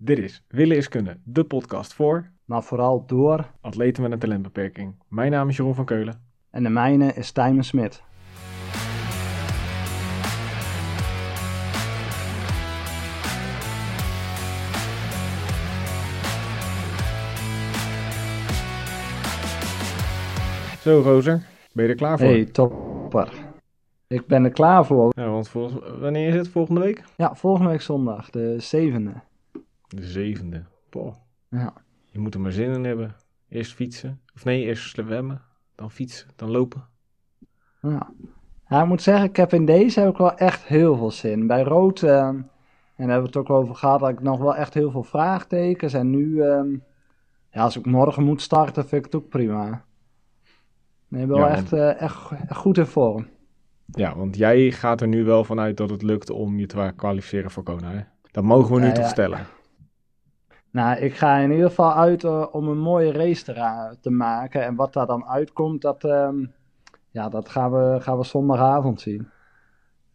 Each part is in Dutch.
Dit is Willen is Kunnen, de podcast voor maar vooral door. atleten met een talentbeperking. Mijn naam is Jeroen van Keulen. En de mijne is Tijmen Smit. Zo, Rozer, ben je er klaar voor? Hey, topper. Ik ben er klaar voor. Ja, want volgens, wanneer is het? Volgende week? Ja, volgende week zondag, de zevende. De zevende. Boah, Ja. je moet er maar zin in hebben. Eerst fietsen. Of nee, eerst zwemmen. Dan fietsen. Dan lopen. Ja. ja, ik moet zeggen, ik heb in deze heb ik wel echt heel veel zin. Bij rood, ehm, en daar hebben we het ook over gehad, had ik nog wel echt heel veel vraagtekens. En nu, ehm, ja, als ik morgen moet starten, vind ik het ook prima. Nee, ik ben Ja, wel want- echt, eh, echt, echt goed in vorm. Ja, want jij gaat er nu wel vanuit dat het lukt om je te kwalificeren voor Kona, hè? Dat mogen we nu Ja, toch ja. stellen. Nou, ik ga in ieder geval uit eh, om een mooie race te, te maken. En wat daar dan uitkomt, dat, ehm, ja, dat gaan, we, gaan we zondagavond zien.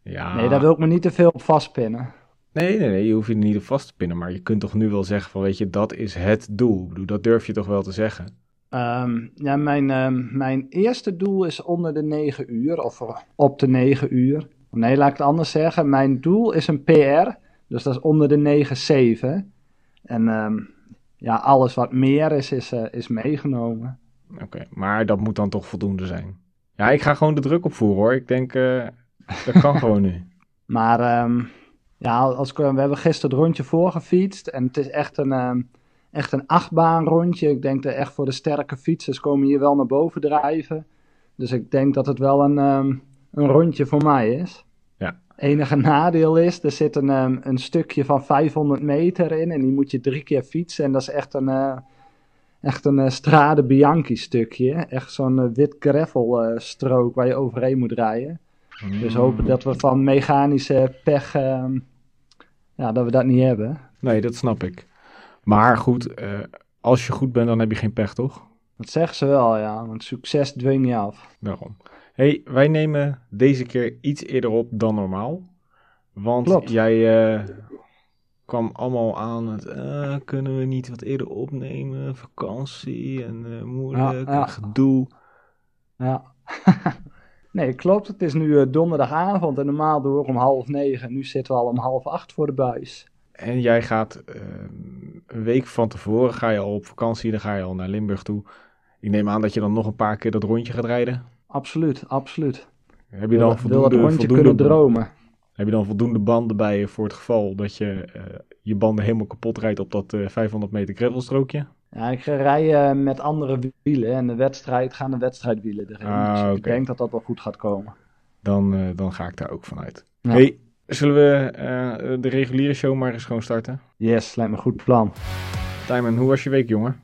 Ja. Nee, daar wil ik me niet te veel op vastpinnen. Nee, nee, nee, je hoeft je er niet op vast te pinnen. Maar je kunt toch nu wel zeggen van, weet je, dat is het doel. Ik bedoel, dat durf je toch wel te zeggen. Ehm, ja, mijn, ehm, mijn eerste doel is onder de 9 uur, of op de 9 uur. Nee, laat ik het anders zeggen. Mijn doel is een PR, dus dat is onder de 9,7. En ehm, ja, alles wat meer is, is, eh, is meegenomen. Oké, maar dat moet dan toch voldoende zijn. Ja, ik ga gewoon de druk opvoeren hoor. Ik denk, eh, dat kan gewoon nu. Maar ehm, ja, als ik, we hebben gisteren het rondje voorgefietst en het is echt een, ehm, echt een achtbaan rondje. Ik denk dat echt voor de sterke fietsers komen hier wel naar boven drijven. Dus ik denk dat het wel een, een rondje voor mij is. Enige nadeel is, er zit een, ehm, een stukje van 500 meter in en die moet je drie keer fietsen. En dat is echt een, eh, echt een eh, Strade Bianchi stukje. Echt zo'n eh, wit gravel strook waar je overheen moet rijden. Dus hopen dat we van mechanische pech, ehm, ja, dat we dat niet hebben. Nee, dat snap ik. Maar goed, als je goed bent, dan heb je geen pech, toch? Dat zeggen ze wel, ja, want succes dwing je af. Daarom. Hey, wij nemen deze keer iets eerder op dan normaal. Want Klopt. jij eh, kwam allemaal aan het, eh, kunnen we niet wat eerder opnemen, vakantie en eh, moeilijk, Ja, ja. en gedoe. Ja. nee, klopt. Het is nu donderdagavond en normaal door om half negen. Nu zitten we al om half acht voor de buis. En jij gaat een week van tevoren, ga je al op vakantie, dan ga je al naar Limburg toe. Ik neem aan dat je dan nog een paar keer dat rondje gaat rijden. Absoluut, absoluut. Heb je dan wil, wil dat voldoende, voldoende, kunnen dromen. heb je dan voldoende banden bij je voor het geval dat je eh, je banden helemaal kapot rijdt op dat eh, 500 meter gravelstrookje? Ja, ik ga rijden met andere wielen en de wedstrijd gaan de wedstrijdwielen erin. Ah, dus ik denk dat dat wel goed gaat komen. Dan, eh, dan ga ik daar ook vanuit. Ja. Hey, zullen we eh, de reguliere show maar eens gewoon starten? Yes, lijkt me een goed plan. Timon, hoe was je week, jongen?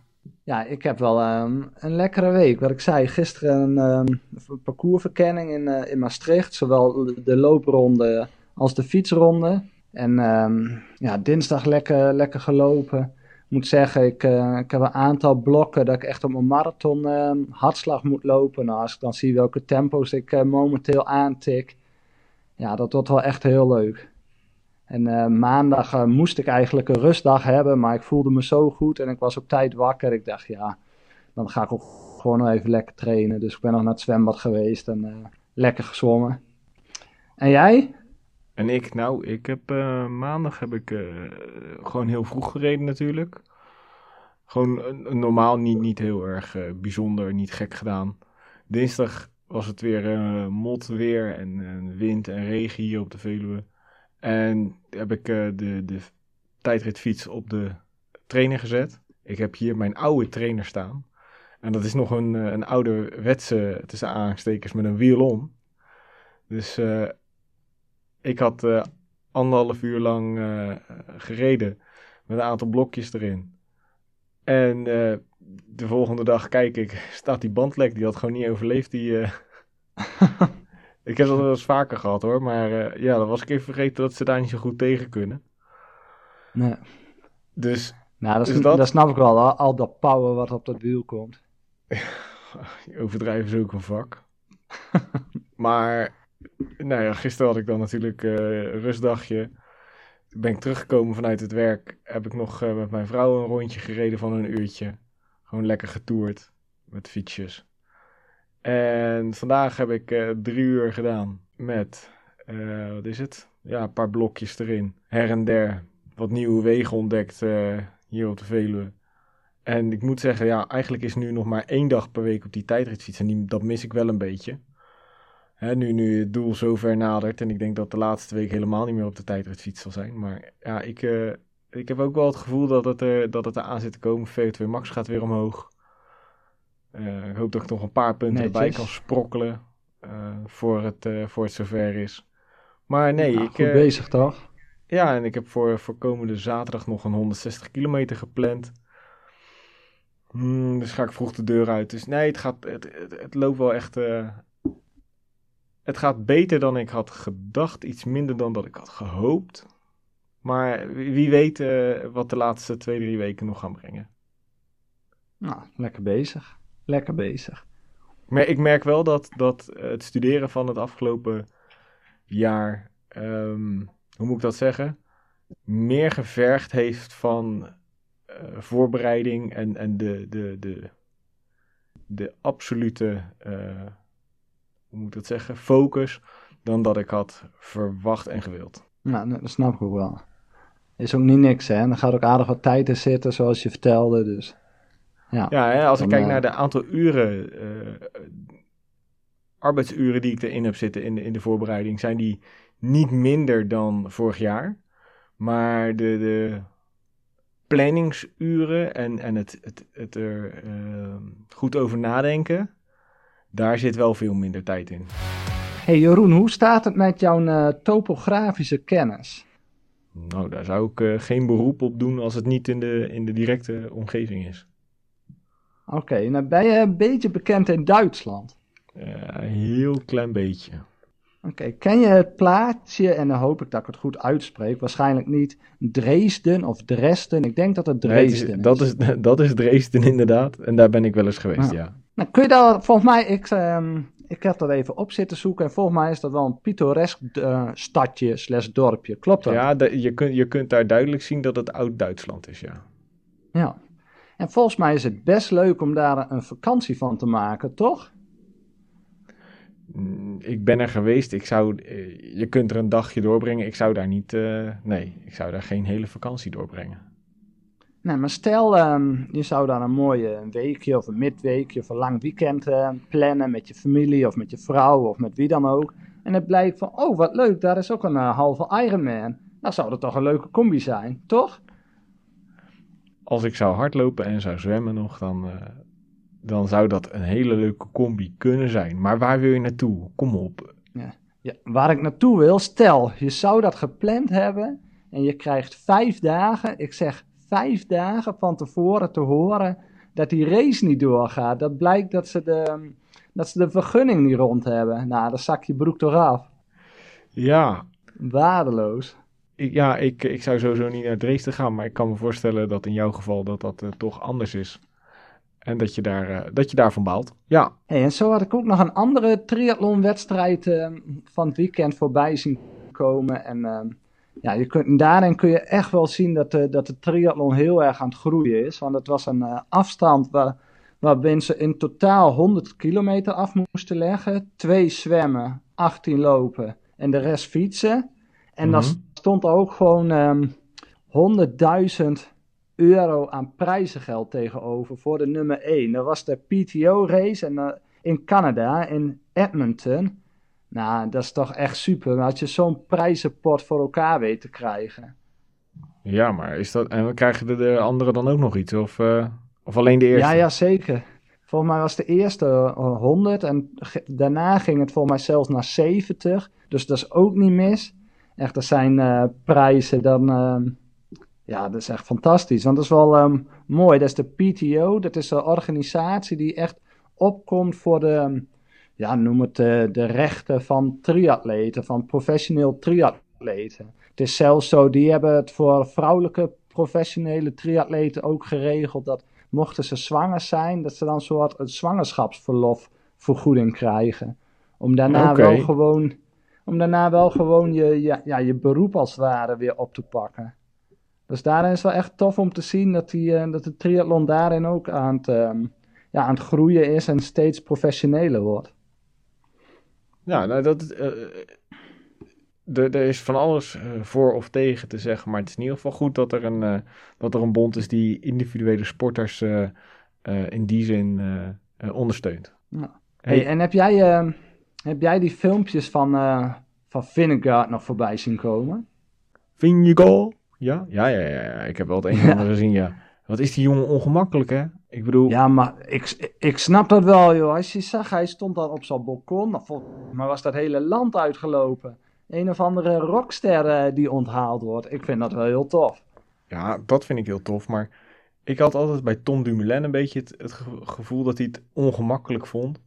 Ja, ik heb wel ehm, een lekkere week. Wat ik zei, gisteren een ehm, parcoursverkenning in, eh, in Maastricht. Zowel de loopronde als de fietsronde. En ehm, ja, dinsdag lekker, lekker gelopen. Ik moet zeggen, ik, eh, ik heb een aantal blokken dat ik echt op mijn marathon ehm, hartslag moet lopen. Nou, als ik dan zie welke tempo's ik eh, momenteel aantik. Ja, dat wordt wel echt heel leuk. En eh, maandag eh, moest ik eigenlijk een rustdag hebben, maar ik voelde me zo goed en ik was op tijd wakker. Ik dacht, ja, dan ga ik ook gewoon nog even lekker trainen. Dus ik ben nog naar het zwembad geweest en eh, lekker gezwommen. En jij? En ik, nou, ik heb maandag heb ik gewoon heel vroeg gereden natuurlijk. Gewoon normaal, niet, niet heel erg bijzonder, niet gek gedaan. Dinsdag was het weer mot weer en wind en regen hier op de Veluwe. En heb ik eh, de, de tijdritfiets op de trainer gezet. Ik heb hier mijn oude trainer staan. En dat is nog een, eh, een ouderwetse, tussen aanstekers, met een wielon. Dus eh, ik had anderhalf uur lang gereden met een aantal blokjes erin. En de volgende dag kijk ik, staat die bandlek, die had gewoon niet overleefd. Die, ik heb dat wel eens vaker gehad hoor, maar eh, ja, dan was ik even vergeten dat ze daar niet zo goed tegen kunnen. Nee. Dus Nou, dat, Is is, dat- dat snap ik wel. Al, al dat power wat op dat wiel komt. overdrijven is ook een vak. maar nou ja, gisteren had ik dan natuurlijk een rustdagje. ben ik teruggekomen vanuit het werk. Heb ik nog eh, met mijn vrouw een rondje gereden van een uurtje. Gewoon lekker getoerd met fietsjes. En vandaag heb ik uh, drie uur gedaan met, uh, wat is het? Ja, een paar blokjes erin. Her en der. Wat nieuwe wegen ontdekt hier op de Veluwe. En ik moet zeggen, ja, eigenlijk is nu nog maar één dag per week op die tijdritfiets. En dat mis ik wel een beetje. Hè, nu, nu het doel zo ver nadert. En ik denk dat de laatste week helemaal niet meer op de tijdritfiets zal zijn. Maar ja, ik, ik heb ook wel het gevoel dat het, er, dat het eraan zit te komen. VO2 Max gaat weer omhoog. Uh, ik hoop dat ik nog een paar punten Netjes. erbij kan sprokkelen. Uh, voor, het, voor het zover is. Maar nee, ik... Goed bezig toch? Ja, en ik heb voor, voor komende zaterdag nog een 160 kilometer gepland. Hmm, dus ga ik vroeg de deur uit. Dus nee, het, gaat, het, het, het loopt wel echt. Uh, het gaat beter dan ik had gedacht. Iets minder dan dat ik had gehoopt. Maar wie weet uh, wat de laatste twee, drie weken nog gaan brengen. Nou, lekker bezig. Lekker bezig. Maar ik merk wel dat, dat het studeren van het afgelopen jaar. Um, hoe moet ik dat zeggen? Meer gevergd heeft van uh, voorbereiding en, en de, de, de, de absolute, uh, hoe moet ik dat zeggen, focus dan dat ik had verwacht en gewild. Nou, dat snap ik ook wel. Is ook niet niks, hè? Dan gaat ook aardig wat tijd in zitten, zoals je vertelde, dus... Ja, ja hè, als ik kijk naar de aantal uren, uh, arbeidsuren die ik erin heb zitten in de, in de voorbereiding, zijn die niet minder dan vorig jaar. Maar de, de planningsuren en, en het, het, het er uh, goed over nadenken, daar zit wel veel minder tijd in. Hey Jeroen, hoe staat het met jouw uh, topografische kennis? Nou, daar zou ik uh, geen beroep op doen als het niet in de, in de directe omgeving is. Oké, okay, nou ben je een beetje bekend in Duitsland? een heel klein beetje. Oké, okay. ken je het plaatsje, en dan hoop ik dat ik het goed uitspreek, waarschijnlijk niet Dresden of Dresden, ik denk dat het Dresden nee, is, Dat is, dat is Dresden inderdaad, en daar ben ik wel eens geweest, ja. ja. Nou, kun je daar, volgens mij, ik, um, ik heb dat even op zitten zoeken, en volgens mij is dat wel een pittoresk uh, stadje slash dorpje, klopt dat? Ja, de, je, kunt, je kunt daar duidelijk zien dat het oud-Duitsland is, ja. Ja, en volgens mij is het best leuk om daar een vakantie van te maken, toch? ik ben er geweest. Ik zou, eh, je kunt er een dagje doorbrengen. Ik zou daar niet, uh, nee, ik zou daar geen hele vakantie doorbrengen. Nee, maar stel um, je zou daar een mooie weekje of een midweekje of een lang weekend uh, plannen met je familie of met je vrouw of met wie dan ook. En het blijkt van, oh wat leuk, daar is ook een uh, halve Ironman. Nou zou dat toch een leuke combi zijn, toch? Als ik zou hardlopen en zou zwemmen nog, dan, dan zou dat een hele leuke combi kunnen zijn. Maar waar wil je naartoe? Kom op. Ja. ja. waar ik naartoe wil, stel, je zou dat gepland hebben en je krijgt vijf dagen, ik zeg vijf dagen van tevoren te horen dat die race niet doorgaat. Dat blijkt dat ze de, dat ze de vergunning niet rond hebben. Nou, dan zak je broek toch af. Ja. Waardeloos. Ja, ik, ik zou sowieso niet naar Dresden gaan, maar ik kan me voorstellen dat in jouw geval dat dat uh, toch anders is. En dat je, daar, uh, dat je daarvan baalt. Ja. Hey, en zo had ik ook nog een andere triathlonwedstrijd uh, van het weekend voorbij zien komen. En ja, je kunt, daarin kun je echt wel zien dat de, dat de triathlon heel erg aan het groeien is. Want het was een afstand waar, waar mensen in totaal 100 kilometer af moesten leggen. Twee zwemmen, 18 lopen en de rest fietsen. En mm -hmm. dan stond ook gewoon um, 100.000 euro aan prijzengeld tegenover voor de nummer 1. Dat was de PTO-race en, uh, in Canada, in Edmonton. Nou, dat is toch echt super. Als je zo'n prijzenpot voor elkaar weet te krijgen. Ja, maar is dat... En krijgen de, de anderen dan ook nog iets? Of, uh, of alleen de eerste? Ja, ja, zeker. Volgens mij was de eerste 100 en daarna ging het volgens mij zelfs naar 70. Dus dat is ook niet mis. Echt, er zijn uh, prijzen dan... Uh, ja, dat is echt fantastisch. Want dat is wel um, mooi. Dat is de PTO. Dat is een organisatie die echt opkomt voor de, ja, noem het de, de rechten van triatleten, van professioneel triatleten. Het is zelfs zo, die hebben het voor vrouwelijke professionele triatleten ook geregeld dat mochten ze zwanger zijn, dat ze dan een soort een zwangerschapsverlof vergoeding krijgen. Om daarna okay. wel gewoon om daarna wel gewoon je, je, ja, je beroep als het ware weer op te pakken. Dus daarin is wel echt tof om te zien dat, die, eh, dat de triathlon daarin ook aan het, ehm, ja, aan het groeien is en steeds professioneler wordt. Ja, nou dat... eh, er, is van alles voor of tegen te zeggen, maar het is in ieder geval goed dat er een, dat er een bond is die individuele sporters in die zin ondersteunt. Ja. Hey, Hey, en heb jij, ehm, heb jij die filmpjes van, eh van Vinegaard nog voorbij zien komen? Goal? Ja? Ja, ja, ja, ja. Ik heb wel het een en Ja. ander gezien, ja. Wat is die jongen ongemakkelijk, hè? Ik bedoel, Ja, maar ik, ik snap dat wel, joh. Als je zag, hij stond dan op zijn balkon. Maar was dat hele land uitgelopen. Een of andere rockster eh, die onthaald wordt. Ik vind dat wel heel tof. Ja, dat vind ik heel tof. Maar ik had altijd bij Tom Dumoulin een beetje het, het ge- gevoel dat hij het ongemakkelijk vond.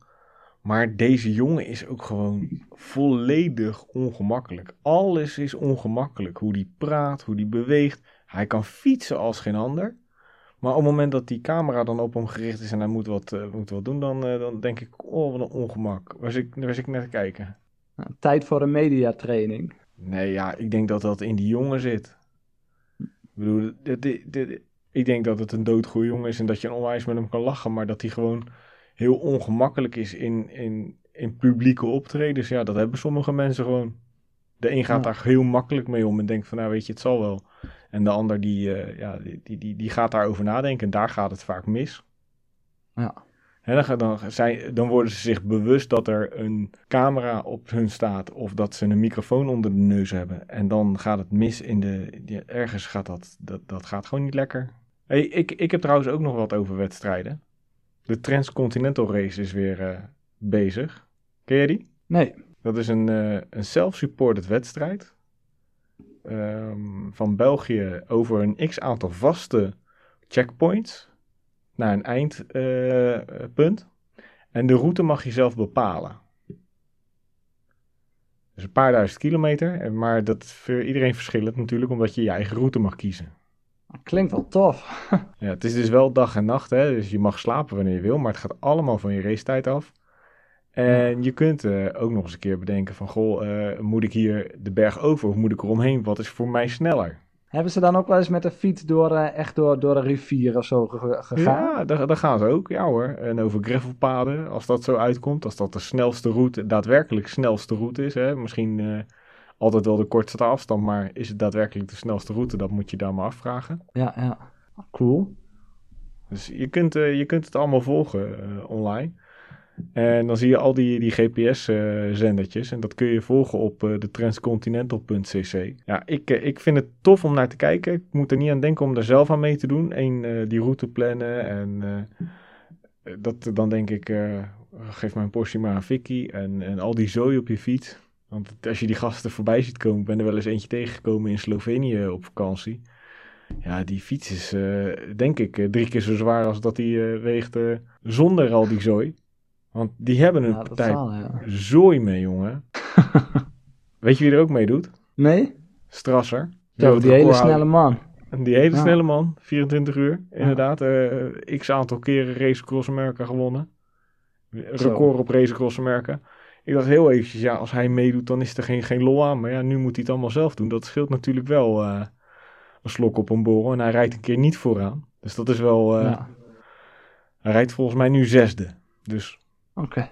Maar deze jongen is ook gewoon volledig ongemakkelijk. Alles is ongemakkelijk. Hoe die praat, hoe die beweegt. Hij kan fietsen als geen ander. Maar op het moment dat die camera dan op hem gericht is en hij moet wat, eh, moet wat doen, dan, eh, dan denk ik, oh wat een ongemak. Zit, waar zit ik naar te kijken? Nou, tijd voor een mediatraining. Nee, ja, ik denk dat dat in die jongen zit. Ik bedoel, dit, dit, dit- ik denk dat het een doodgoeie jongen is en dat je een onwijs met hem kan lachen, maar dat hij gewoon heel ongemakkelijk is in, in, in publieke optredens. Ja, dat hebben sommige mensen gewoon. De een gaat Ja. daar heel makkelijk mee om en denkt van, nou weet je, het zal wel. En de ander die, eh, ja, die, die, die, die gaat daarover nadenken en daar gaat het vaak mis. Ja. En dan, dan, zijn, dan worden ze zich bewust dat er een camera op hun staat of dat ze een microfoon onder de neus hebben. En dan gaat het mis in de. die- ergens gaat dat, dat. Dat gaat gewoon niet lekker. Hey, ik, ik heb trouwens ook nog wat over wedstrijden. De Transcontinental Race is weer eh, bezig. Ken je die? Nee. Dat is een, eh, een self-supported wedstrijd. ehm, van België over een x aantal vaste checkpoints. Naar een eindpunt. en de route mag je zelf bepalen. Dus een paar duizend kilometer. Maar dat is voor iedereen verschillend natuurlijk, omdat je je eigen route mag kiezen. Klinkt wel tof. Ja, het is dus wel dag en nacht, hè? dus je mag slapen wanneer je wil, maar het gaat allemaal van je racetijd af. En je kunt eh, ook nog eens een keer bedenken van, goh, eh, moet ik hier de berg over of moet ik eromheen? Wat is voor mij sneller? Hebben ze dan ook wel eens met de fiets door, eh, echt door, door een rivier of zo ge- gegaan? Ja, daar, daar gaan ze ook, ja hoor. En over gravelpaden, als dat zo uitkomt, als dat de snelste route, daadwerkelijk snelste route is. Hè? Misschien altijd wel de kortste afstand, maar is het daadwerkelijk de snelste route? Dat moet je dan maar afvragen. Ja, ja. Cool. Dus je kunt, eh, je kunt het allemaal volgen eh, online. En dan zie je al die, die GPS-zendertjes. en dat kun je volgen op eh, de transcontinental.cc. Ja, ik, eh, ik vind het tof om naar te kijken. Ik moet er niet aan denken om er zelf aan mee te doen. Eén, eh, die route plannen. En eh, dat, dan denk ik, eh, geef mijn portie maar aan Vicky. En, en al die zooi op je fiets. Want als je die gasten voorbij ziet komen. Ik ben er wel eens eentje tegengekomen in Slovenië op vakantie. Ja, die fiets is eh, denk ik eh, drie keer zo zwaar als dat die eh, weegt zonder al die zooi. Want die hebben een Ja, partij zal, ja. zooi mee, jongen. Weet je wie er ook mee doet? Nee? Strasser. Zo, die hele snelle man. Die hele Ja. snelle man, 24 uur, inderdaad. x aantal keren Race Across America gewonnen. Record op Race America. Ik dacht heel eventjes, ja, als hij meedoet, dan is er geen, geen lol aan. Maar ja, nu moet hij het allemaal zelf doen. Dat scheelt natuurlijk wel eh, een slok op een borrel. En hij rijdt een keer niet vooraan. Dus dat is wel... eh, ja. Hij rijdt volgens mij nu zesde. Dus Oké.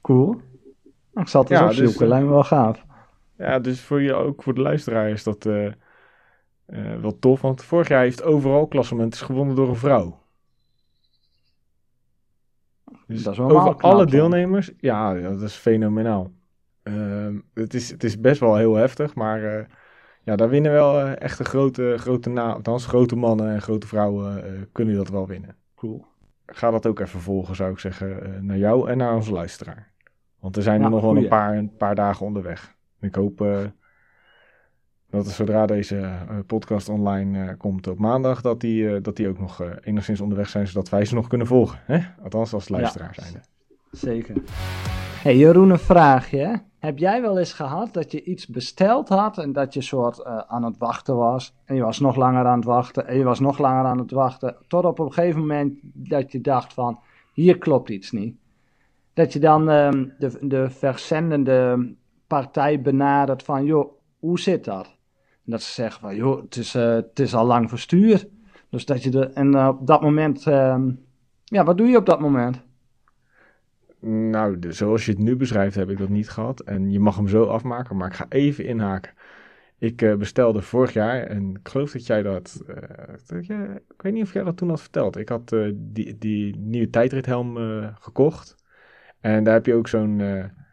Cool. Nou, Ik zal het eens Ja, opzoeken. dus, eh, Lijkt me wel gaaf. ja, dus voor je, ook voor de luisteraar is dat eh, wel tof. Want vorig jaar heeft overal klassement is gewonnen door een vrouw. Dus Dat is wel over knap, alle deelnemers, ja, ja, dat is fenomenaal. Ehm, het, is, het is best wel heel heftig, maar eh, ja, daar winnen wel eh, echt de grote, grote na, althans grote mannen en grote vrouwen eh, kunnen dat wel winnen. Cool. Ga dat ook even volgen, zou ik zeggen, naar jou en naar onze luisteraar. Want er zijn er nog wel een paar, een paar dagen onderweg. Ik hoop dat er zodra deze eh, podcast online eh, komt op maandag, dat die, eh, dat die ook nog enigszins onderweg zijn, zodat wij ze nog kunnen volgen. Hè? Althans, als luisteraar Ja. zijnde. Zeker. Hey Jeroen, een vraagje. Heb jij wel eens gehad dat je iets besteld had en dat je soort aan het wachten was? En je was nog langer aan het wachten en je was nog langer aan het wachten. Tot op een gegeven moment dat je dacht van, hier klopt iets niet. Dat je dan ehm, de, de verzendende partij benaderd van, joh, hoe zit dat? Dat ze zeggen van, joh, het is, uh, het is al lang verstuurd. Dus dat je de, en uh, op dat moment, uh, ja, wat doe je op dat moment? Nou, zoals je het nu beschrijft heb ik dat niet gehad. En je mag hem zo afmaken, maar ik ga even inhaken. Ik uh, bestelde vorig jaar, en ik geloof dat jij dat, ik weet niet of jij dat toen had verteld. Ik had die, die nieuwe tijdrithelm gekocht. En daar heb je ook zo'n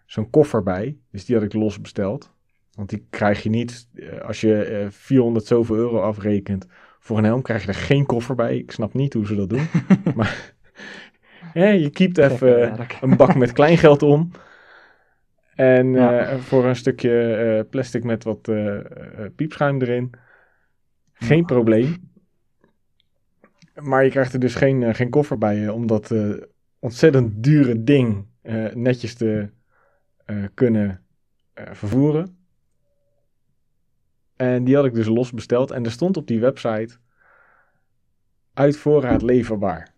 zo'n koffer bij. Dus die had ik los besteld. Want die krijg je niet, als je 400 zoveel euro afrekent voor een helm, krijg je er geen koffer bij. Ik snap niet hoe ze dat doen. maar je keept even een bak met kleingeld om. En ja. uh, voor een stukje uh, plastic met wat uh, piepschuim erin. Geen ja. probleem. Maar je krijgt er dus geen, geen koffer bij, om dat ontzettend dure ding netjes te kunnen vervoeren. En die had ik dus los besteld. En er stond op die website uit voorraad leverbaar.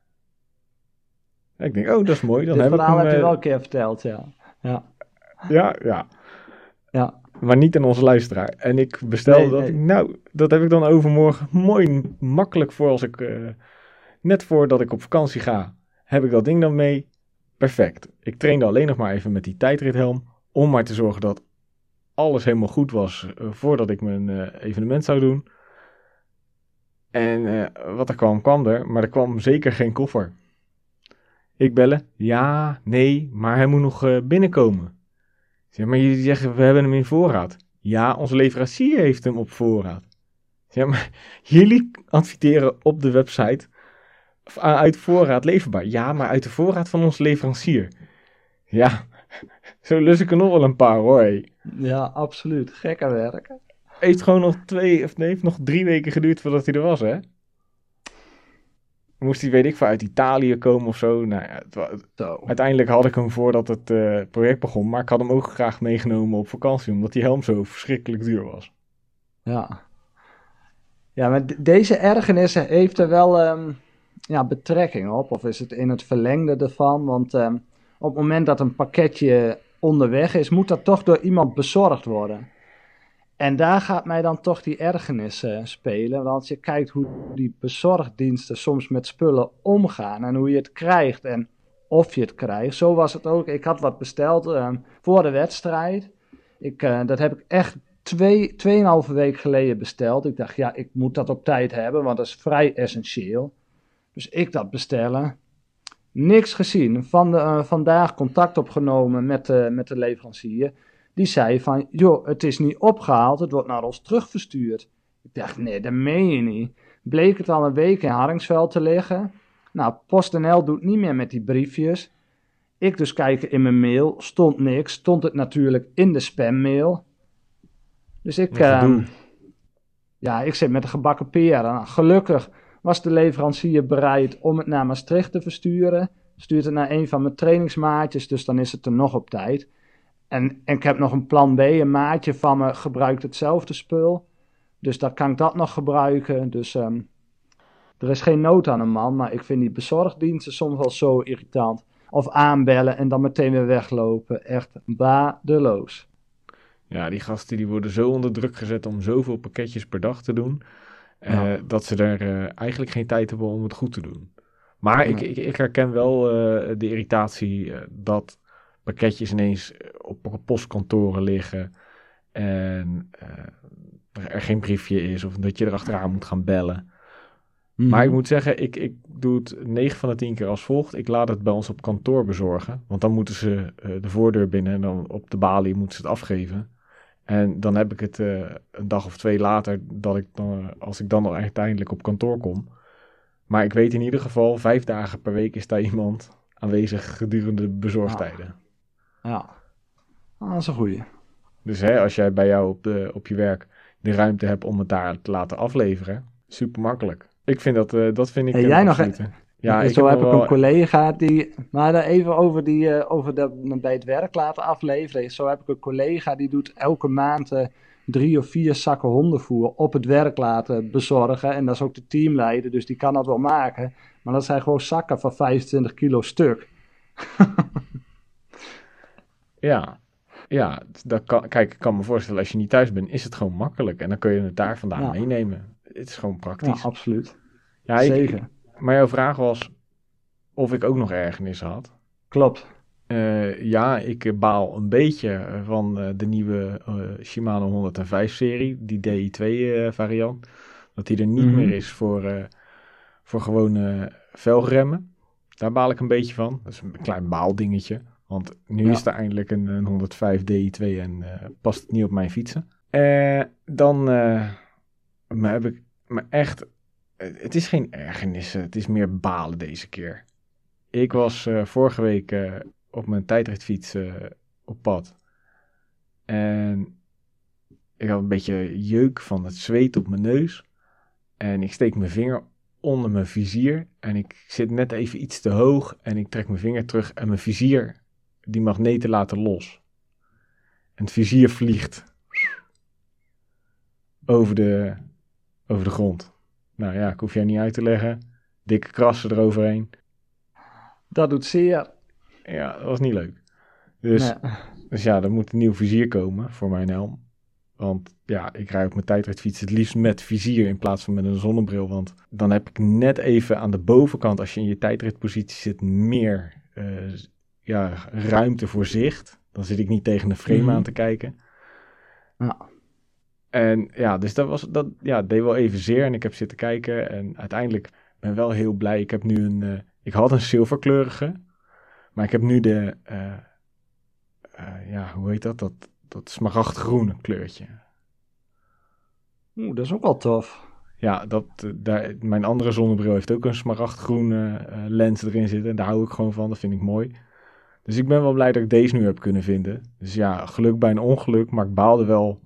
En ik denk, oh, dat is mooi. Dan Dit heb verhaal ik hem, heb je eh, wel een keer verteld, ja. Ja, Ja, ja. ja. Maar niet aan onze luisteraar. En ik bestelde Nee, dat. nee. Ik, nou, dat heb ik dan overmorgen mooi makkelijk voor als ik... eh, net voordat ik op vakantie ga, heb ik dat ding dan mee. Perfect. Ik trainde alleen nog maar even met die tijdrithelm. Om maar te zorgen dat alles helemaal goed was eh, voordat ik mijn eh, evenement zou doen. En eh, wat er kwam, kwam er. Maar er kwam zeker geen koffer. Ik bellen. Ja, nee, maar hij moet nog binnenkomen. Zeg, maar jullie zeggen, we hebben hem in voorraad. Ja, onze leverancier heeft hem op voorraad. Zeg, maar jullie adverteren op de website uit voorraad leverbaar. Ja, maar uit de voorraad van onze leverancier. Ja, zo lus ik er nog wel een paar hoor. Ja, absoluut. Gekke werken. Heeft gewoon nog twee, of nee, heeft nog drie weken geduurd voordat hij er was, hè? Moest hij, weet ik veel, uit Italië komen of zo. Nou ja, het Zo. uiteindelijk had ik hem voordat het eh, project begon. Maar ik had hem ook graag meegenomen op vakantie, omdat die helm zo verschrikkelijk duur was. Ja. Ja, maar de- deze ergernis heeft er wel ehm, ja, betrekking op. Of is het in het verlengde ervan? Want ehm, op het moment dat een pakketje onderweg is, moet dat toch door iemand bezorgd worden. En daar gaat mij dan toch die ergernis eh, spelen. Want als je kijkt hoe die bezorgdiensten soms met spullen omgaan en hoe je het krijgt en of je het krijgt. Zo was het ook. Ik had wat besteld ehm, voor de wedstrijd. Ik, eh, dat heb ik echt twee, tweeënhalve week geleden besteld. Ik dacht, ja, ik moet dat op tijd hebben, want dat is vrij essentieel. Dus ik dat bestellen. Niks gezien. Van de, eh, vandaag contact opgenomen met, de met de leverancier. Die zei van, joh, het is niet opgehaald, het wordt naar ons terugverstuurd. Ik dacht, nee, dat meen je niet. Bleek het al een week in Haringsveld te liggen. Nou, PostNL doet niet meer met die briefjes. Ik dus kijken in mijn mail, stond niks. Stond het natuurlijk in de spammail. Dus ik, ehm, ja, ik zit met een gebakken peren. Nou, gelukkig was de leverancier bereid om het naar Maastricht te versturen. Stuurt het naar een van mijn trainingsmaatjes, dus dan is het er nog op tijd. En, en ik heb nog een plan B, een maatje van me gebruikt hetzelfde spul. Dus dan kan ik dat nog gebruiken. Dus ehm, er is geen nood aan een man, maar ik vind die bezorgdiensten soms wel zo irritant. Of aanbellen en dan meteen weer weglopen. Echt waardeloos. Ja, die gasten die worden zo onder druk gezet om zoveel pakketjes per dag te doen. Eh, Ja. Dat ze er eh, eigenlijk geen tijd hebben om het goed te doen. Maar ik, Ja. ik, ik herken wel eh, de irritatie dat pakketjes ineens op postkantoren liggen. En er geen briefje is of dat je erachteraan moet gaan bellen. Maar ik moet zeggen, ik, ik doe het 9 van de 10 keer als volgt. Ik laat het bij ons op kantoor bezorgen. Want dan moeten ze de voordeur binnen en dan op de balie moeten ze het afgeven. En dan heb ik het eh, een dag of twee later, dat ik dan, als ik dan uiteindelijk op kantoor kom. Maar ik weet in ieder geval, vijf dagen per week is daar iemand aanwezig gedurende de bezorgtijden. Ja, Ah, dat is een goeie. Dus hè, als jij bij jou op, de, op je werk de ruimte hebt om het daar te laten afleveren, super makkelijk. Ik vind dat, eh, dat vind ik een jij nog. Ja, zo heb ik wel- een collega die. Maar even over, die, eh, over dat bij het werk laten afleveren. Zo heb ik een collega die doet elke maand eh, drie of vier zakken hondenvoer op het werk laten bezorgen. En dat is ook de teamleider, dus die kan dat wel maken. Maar dat zijn gewoon zakken van 25 kilo stuk. Ja. ja, dat kan, kijk, ik kan me voorstellen, als je niet thuis bent, is het gewoon makkelijk. En dan kun je het daar vandaan Ja. meenemen. Het is gewoon Ja, praktisch. absoluut. Ja, ik- Zeker. Maar jouw vraag was of ik ook nog ergernis had. Klopt. Eh, ja, ik eh, baal een beetje eh, van de nieuwe Shimano 105-serie, die DI2-variant. dat die er niet Mhm. meer is voor, voor gewone velgremmen. Daar baal ik een beetje van. Dat is een klein baaldingetje. Want nu Ja. is er eindelijk een, een 105 DI2 en past het niet op mijn fietsen. Dan maar heb ik me echt... eh, het is geen ergernissen, het is meer balen deze keer. Ik was eh, vorige week eh, op mijn tijdritfiets op pad. En ik had een beetje jeuk van het zweet op mijn neus. En ik steek mijn vinger onder mijn vizier. En ik zit net even iets te hoog. En ik trek mijn vinger terug. En mijn vizier, die magneten laten los. En het vizier vliegt over de, over de grond. Nou ja, ik hoef jij niet uit te leggen. Dikke krassen eroverheen. Dat doet zeer. Ja, dat was niet leuk. Dus, Nee. dus ja, er moet een nieuw vizier komen voor mijn helm. Want ja, ik rijd op mijn tijdritfiets het liefst met vizier in plaats van met een zonnebril. Want dan heb ik net even aan de bovenkant, als je in je tijdritpositie zit, meer eh, ja, ruimte voor zicht. Dan zit ik niet tegen de frame Mhm. aan te kijken. Ja. En ja, dus dat, was, dat ja, deed wel even zeer. En ik heb zitten kijken. En uiteindelijk ben ik wel heel blij. Ik heb nu een. eh, ik had een zilverkleurige. Maar ik heb nu de. eh, ja, hoe heet dat? Dat, dat smaragdgroene kleurtje. Oeh, dat is ook wel tof. Ja, dat, daar, mijn andere zonnebril heeft ook een smaragdgroene lens erin zitten. En daar hou ik gewoon van. Dat vind ik mooi. Dus ik ben wel blij dat ik deze nu heb kunnen vinden. Dus ja, geluk bij een ongeluk. Maar ik baalde wel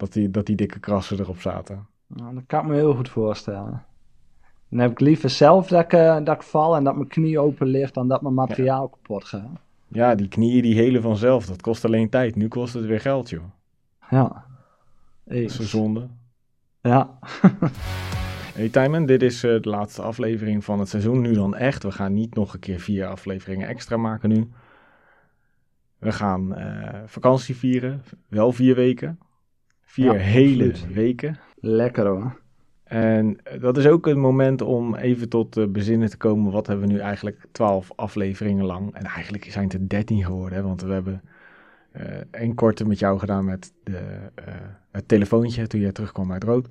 dat die, dat die dikke krassen erop zaten. Nou, dat kan ik me heel goed voorstellen. Dan heb ik liever zelf dat ik, eh, dat ik val en dat mijn knie open ligt dan dat mijn materiaal kapot gaat. Ja, die knieën die helen vanzelf. Dat kost alleen tijd. Nu kost het weer geld, joh. Ja. Dat is Eens. een zonde. Ja. Hey Timon, dit is eh, de laatste aflevering van het seizoen. Nu dan echt. We gaan niet nog een keer vier afleveringen extra maken nu. We gaan eh, vakantie vieren. Wel vier weken. Vier Ja, hele absoluut. weken. Lekker hoor. En eh, dat is ook een moment om even tot eh, bezinnen te komen. Wat hebben we nu eigenlijk twaalf afleveringen lang? En eigenlijk zijn het er dertien geworden. Hè? Want we hebben eh één korte met jou gedaan met de, het telefoontje toen jij terugkwam uit Rood.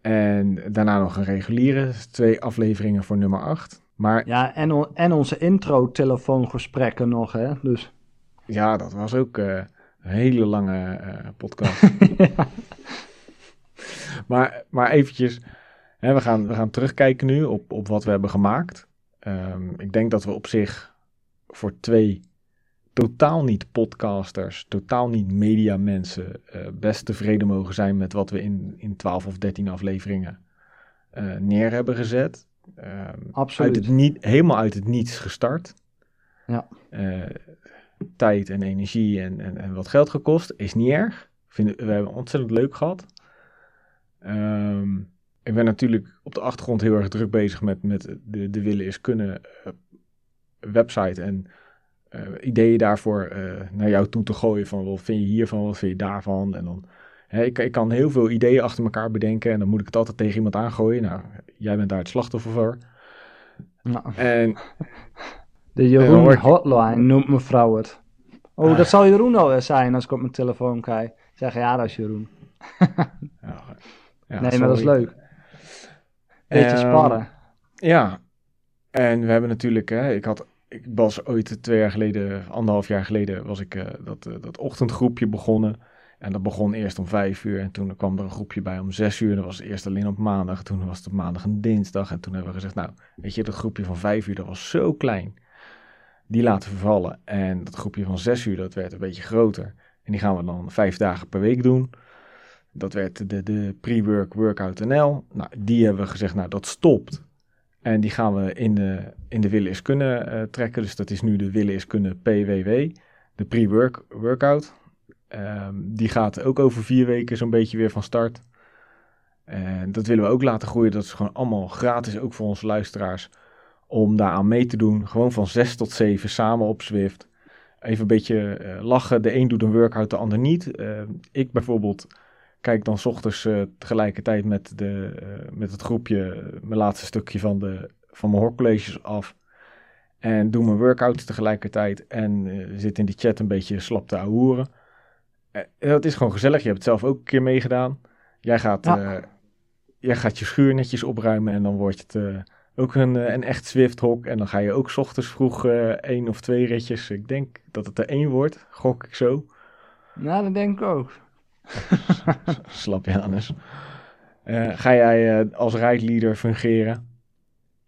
En daarna nog een reguliere. dus twee afleveringen voor nummer acht. Maar Ja, en, on- en onze intro-telefoongesprekken nog, hè. Dus. ja, dat was ook een hele lange eh, podcast. Maar, maar eventjes, hè, we, gaan, we gaan terugkijken nu op, op wat we hebben gemaakt. Ehm, ik denk dat we op zich voor twee totaal niet podcasters, totaal niet mediamensen, eh best tevreden mogen zijn met wat we in, in 12 of 13 afleveringen eh, neer hebben gezet. Ehm, Absoluut. Uit het niet, helemaal uit het niets gestart. Ja. Tijd en energie en, en, en wat geld gekost, is niet erg. Vind, we hebben ontzettend leuk gehad. Ehm, ik ben natuurlijk op de achtergrond heel erg druk bezig met, met de, de Willen is Kunnen eh, website en eh, ideeën daarvoor eh, naar jou toe te gooien van wat vind je hiervan, wat vind je daarvan. En dan, hè, ik, ik kan heel veel ideeën achter elkaar bedenken en dan moet ik het altijd tegen iemand aangooien. Nou, jij bent daar het slachtoffer voor. Nou, En de Jeroen Hotline noemt mevrouw het. Oh, Ah. dat zal Jeroen alweer zijn als ik op mijn telefoon kijk. Zeg ja, dat is Jeroen. ja, ja, nee, maar dat is leuk. Beetje Ehm, sparren. Ja, en we hebben natuurlijk, hè, ik had, ik was ooit twee jaar geleden, anderhalf jaar geleden, was ik eh, dat, eh, dat ochtendgroepje begonnen. En dat begon eerst om vijf uur en toen kwam er een groepje bij om zes uur. Dat was eerst alleen op maandag, toen was het op maandag en dinsdag. En toen hebben we gezegd, nou, weet je, dat groepje van vijf uur, dat was zo klein. Die laten we vallen. En dat groepje van zes uur, dat werd een beetje groter. En die gaan we dan vijf dagen per week doen. Dat werd de, de pre-work Workout NL. Nou, die hebben we gezegd, nou, dat stopt. En die gaan we in de, in de Willen is Kunnen eh, trekken. Dus dat is nu de Willen is Kunnen PWW. De pre-work workout. Ehm, die gaat ook over vier weken zo'n beetje weer van start. En dat willen we ook laten groeien. Dat is gewoon allemaal gratis, ook voor onze luisteraars. Om daaraan mee te doen. Gewoon van 6 tot 7 samen op Zwift. even een beetje eh, lachen. De een doet een workout, de ander niet. Eh, ik bijvoorbeeld kijk dan 's ochtends eh, tegelijkertijd met, de, met het groepje mijn laatste stukje van, de, van mijn hoorcolleges af. En doe mijn workouts tegelijkertijd. En zit in die chat een beetje slap te ahoeren. Dat is gewoon gezellig. Je hebt het zelf ook een keer meegedaan. Jij gaat, Ja. jij gaat je schuur netjes opruimen. En dan wordt het ook een, eh, een echt Zwift-hok. En dan ga je ook 's ochtends vroeg eh één of twee ritjes. Ik denk dat het er één wordt. Gok ik zo. Nou, dat denk ik ook. Slap Janus. Eh ga jij als rijleader fungeren?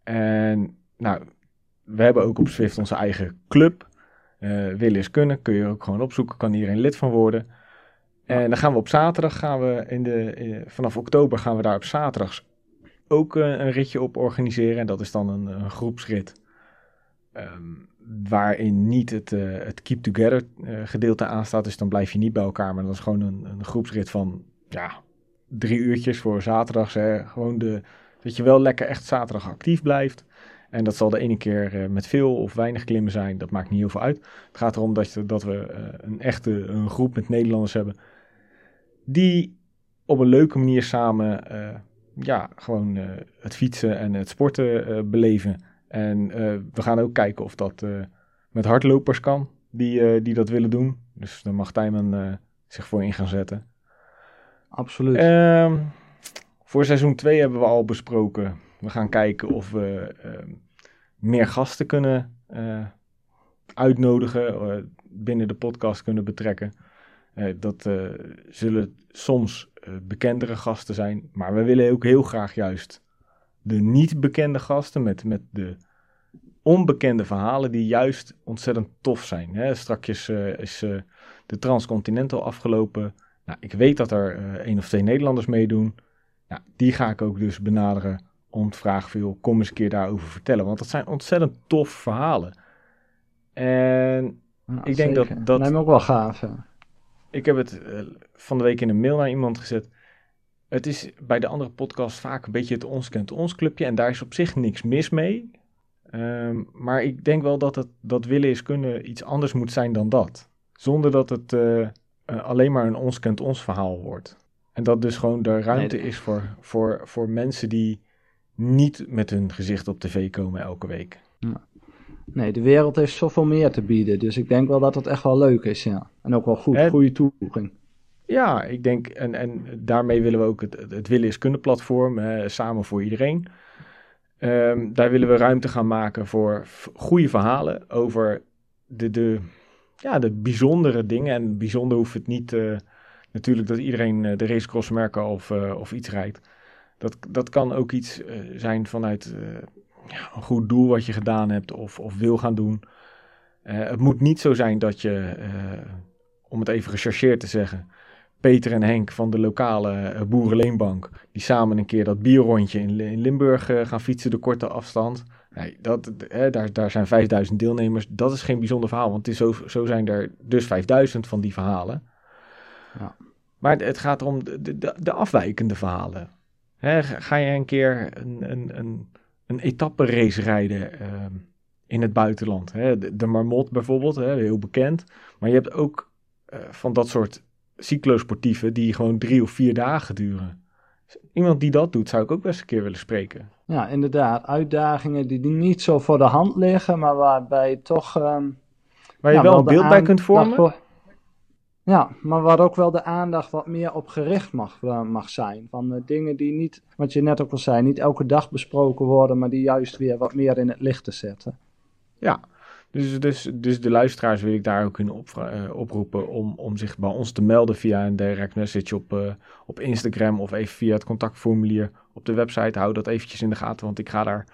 En nou, we hebben ook op Zwift onze eigen club. Willen is kunnen, kun je ook gewoon opzoeken, kan iedereen lid van worden. En dan gaan we op zaterdag, gaan we in de, in- vanaf oktober gaan we daar op zaterdags ook eh, een ritje op organiseren. En dat is dan een, groepsrit. Ehm, waarin niet het, eh, het keep together eh, gedeelte aanstaat. Dus dan blijf je niet bij elkaar. Maar dat is gewoon een, een groepsrit van ja, drie uurtjes voor zaterdags. Hè. Gewoon de, dat je wel lekker echt zaterdag actief blijft. En dat zal de ene keer met veel of weinig klimmen zijn. Dat maakt niet heel veel uit. Het gaat erom dat, je- dat we een echte een groep met Nederlanders hebben. Die op een leuke manier samen ja, gewoon eh, het fietsen en het sporten eh, beleven. En eh, we gaan ook kijken of dat met hardlopers kan, die, die dat willen doen. Dus daar mag Tijmen zich voor in gaan zetten. Absoluut. Ehm, voor seizoen 2 hebben we al besproken. We gaan kijken of we ehm, meer gasten kunnen uitnodigen, binnen de podcast kunnen betrekken. Eh, dat eh, zullen soms eh, bekendere gasten zijn, maar we willen ook heel graag juist de niet bekende gasten met, met de onbekende verhalen die juist ontzettend tof zijn. Hè? Strakjes is de Transcontinental afgelopen. Nou, ik weet dat er eh één of twee Nederlanders meedoen. Nou, die ga ik ook dus benaderen om te vragen veel, kom eens een keer daarover vertellen. Want dat zijn ontzettend tof verhalen. En ik denk dat- dat- Lijkt me ook wel gaaf. ja. Ik heb het eh, van de week in een mail naar iemand gezet. Het is bij de andere podcast vaak een beetje het ons kent ons clubje. En daar is op zich niks mis mee. Ehm, maar ik denk wel dat het dat willen is kunnen iets anders moet zijn dan dat. Zonder dat het eh, eh, alleen maar een ons kent ons verhaal wordt. En dat dus gewoon de ruimte Nee, is voor, voor, voor mensen die niet met hun gezicht op tv komen elke week. Nee, de wereld heeft zoveel meer te bieden. Dus ik denk wel dat het echt wel leuk is, ja. En ook wel goed, En- goede toevoeging. Ja, ik denk, en, en daarmee willen we ook het, het, Willen is Kunnen platform, eh, samen voor iedereen. Ehm, daar willen we ruimte gaan maken voor goede verhalen over de, de, ja, de bijzondere dingen. En bijzonder hoeft het niet, eh, natuurlijk dat iedereen eh, de racecross merken of, eh, of iets rijdt. Dat, dat kan ook iets zijn vanuit ja, een goed doel wat je gedaan hebt of, of wil gaan doen. Eh, het moet niet zo zijn dat je, eh, om het even gechargeerd te zeggen, Peter en Henk van de lokale eh, Boerenleenbank, die samen een keer dat bierrondje in, in Limburg gaan fietsen de korte afstand. Nee, dat, eh, daar, daar zijn 5000 deelnemers. Dat is geen bijzonder verhaal, want het is zo, zo zijn er dus 5000 van die verhalen. Ja. Maar het gaat om de, de, de afwijkende verhalen. Hè, ga ga je een keer een, een, een, een etapperace rijden ehm, in het buitenland? Hè? De, de Marmot bijvoorbeeld, hè, heel bekend. Maar je hebt ook eh, van dat soort cyclosportieven die gewoon drie of vier dagen duren. Iemand die dat doet, zou ik ook best een keer willen spreken. Ja, inderdaad. Uitdagingen die, die niet zo voor de hand liggen, maar waarbij toch... ehm, Waar je ja, wel een beeld bij kunt vormen. voor- Ja, maar waar ook wel de aandacht wat meer op gericht mag, eh, mag zijn. Van eh, dingen die niet, wat je net ook al zei, niet elke dag besproken worden, maar die juist weer wat meer in het licht te zetten. Dus, dus, dus de luisteraars wil ik daar ook in eh, oproepen om, om zich bij ons te melden via een direct message op, op Instagram of even via het contactformulier op de website. Hou dat eventjes in de gaten, want ik ga daar,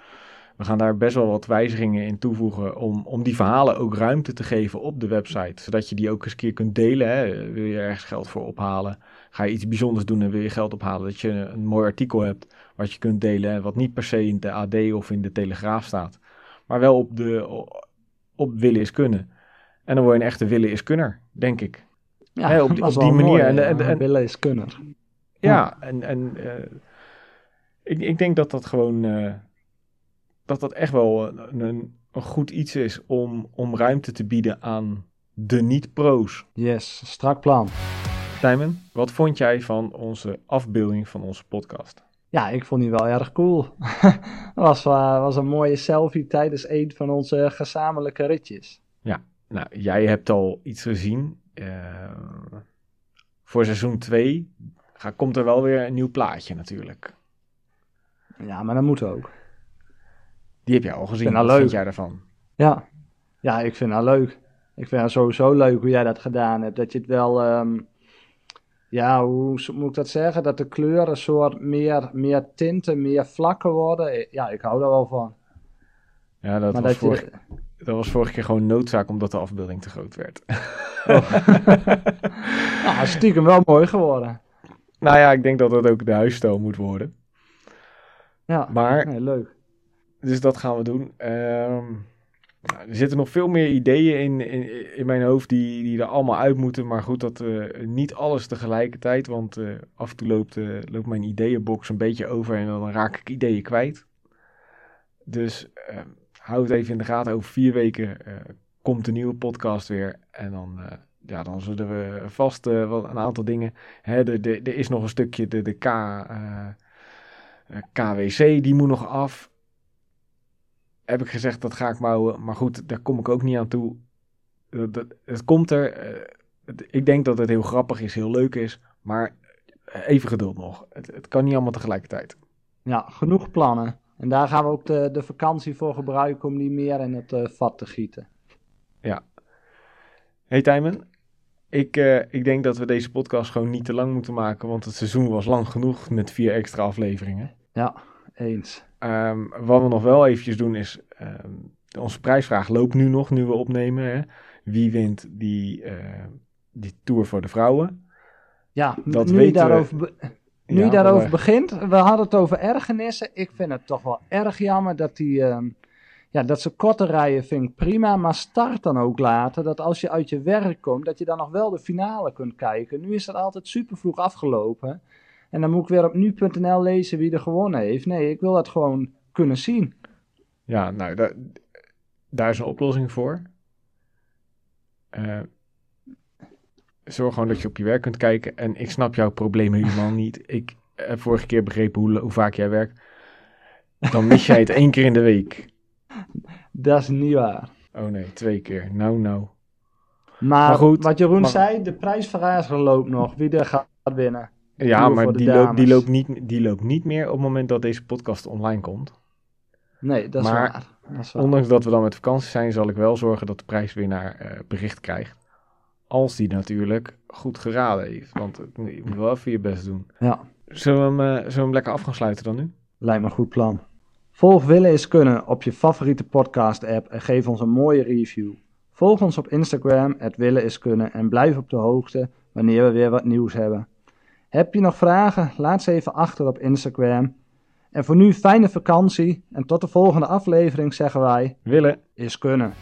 we gaan daar best wel wat wijzigingen in toevoegen om, om die verhalen ook ruimte te geven op de website. Zodat je die ook eens een keer kunt delen. Hè. Wil je ergens geld voor ophalen? Ga je iets bijzonders doen en wil je geld ophalen? Dat je een mooi artikel hebt wat je kunt delen. Hè, wat niet per se in de AD of in de Telegraaf staat. Maar wel op de op willen is kunnen. En dan word je een echte willen is kunner, denk ik. Ja, Hè, op die- op manier. mooi, En- en- en- Willen is kunnen. Ja, en, en eh, ik, ik denk dat dat gewoon, eh, dat dat echt wel een, een, een goed iets is om, om ruimte te bieden aan de niet-pro's. Yes, strak plan. Tijmen, wat vond jij van onze afbeelding van onze podcast? Ja, ik vond die wel erg cool. Het was, uh, was een mooie selfie tijdens een van onze gezamenlijke ritjes. Ja, nou, jij hebt al iets gezien. Uh, voor seizoen 2 komt er wel weer een nieuw plaatje natuurlijk. Ja, maar dat moet ook. Die heb jij al gezien. Wat leuk. vind jij daarvan? Ja. ja, ik vind dat leuk. Ik vind het sowieso leuk hoe jij dat gedaan hebt. Dat je het wel, um, ja, hoe moet ik dat zeggen? Dat de kleuren soort meer, meer tinten, meer vlakken worden. Ja, ik hou daar wel van. Ja, dat, was, dat, vorig, je... dat was vorige keer gewoon noodzaak omdat de afbeelding te groot werd. Oh. nou, stiekem wel mooi geworden. Nou ja, ik denk dat het ook de huisstijl moet worden. Ja, maar, nee, leuk. Dus dat gaan we doen. Um, nou, er zitten nog veel meer ideeën in, in, in mijn hoofd die, die er allemaal uit moeten. Maar goed, dat uh, niet alles tegelijkertijd. Want uh, af en toe loopt, uh, loopt mijn ideeënbox een beetje over en dan raak ik ideeën kwijt. Dus ehm, hou het even in de gaten. Over vier weken komt een nieuwe podcast weer. En dan, ja, dan zullen we vast wel een aantal dingen. De, de, er is nog een stukje de, de K, KWC, die moet nog af heb ik gezegd dat ga ik mouwen. Maar goed, daar kom ik ook niet aan toe. Het komt er. Eh, ik denk dat het heel grappig is, heel leuk is. Maar even geduld nog. Het, het kan niet allemaal tegelijkertijd. Ja, genoeg plannen. En daar gaan we ook de, de vakantie voor gebruiken om die meer in het uh, vat te gieten. Ja. Hey Tijmen, ik, uh, ik denk dat we deze podcast gewoon niet te lang moeten maken, want het seizoen was lang genoeg met vier extra afleveringen. Ja, eens. Um, wat we nog wel eventjes doen is, um, onze prijsvraag loopt nu nog, nu we opnemen. Hè? Wie wint die, uh, die Tour voor de vrouwen? Ja, dat nu daarover, we... nu ja, daarover begint, we hadden het over ergernissen. Ik vind het toch wel erg jammer dat die... Uh, ja, dat ze korte rijden vind ik prima, maar start dan ook later. Dat als je uit je werk komt, dat je dan nog wel de finale kunt kijken. Nu is dat altijd super vroeg afgelopen. En dan moet ik weer op nu.nl lezen wie er gewonnen heeft. Nee, ik wil dat gewoon kunnen zien. Ja, nou, daar, daar is een oplossing voor. Uh, zorg gewoon dat je op je werk kunt kijken. En ik snap jouw probleem helemaal niet. Ik heb vorige keer begrepen hoe, hoe vaak jij werkt. Dan mis jij het één keer in de week. Dat is niet waar. Oh nee, twee keer. Nou, nou. Maar, goed, wat Jeroen zei, de prijsverrager loopt nog. Wie er gaat winnen. Ja, maar die loopt, die, loopt niet, die loopt niet meer op het moment dat deze podcast online komt. Nee, dat is, waar. dat is waar. Ondanks dat we dan met vakantie zijn, zal ik wel zorgen dat de prijswinnaar uh, bericht krijgt. Als die natuurlijk goed geraden heeft. Want je moet wel even je best doen. Ja. Zullen we hem, uh, zullen we hem lekker af gaan sluiten dan nu? Lijkt me een goed plan. Volg Willen is Kunnen op je favoriete podcast app en geef ons een mooie review. Volg ons op Instagram, het Willen is Kunnen en blijf op de hoogte wanneer we weer wat nieuws hebben. Heb je nog vragen? Laat ze even achter op Instagram. En voor nu fijne vakantie en tot de volgende aflevering zeggen wij: Willen is kunnen.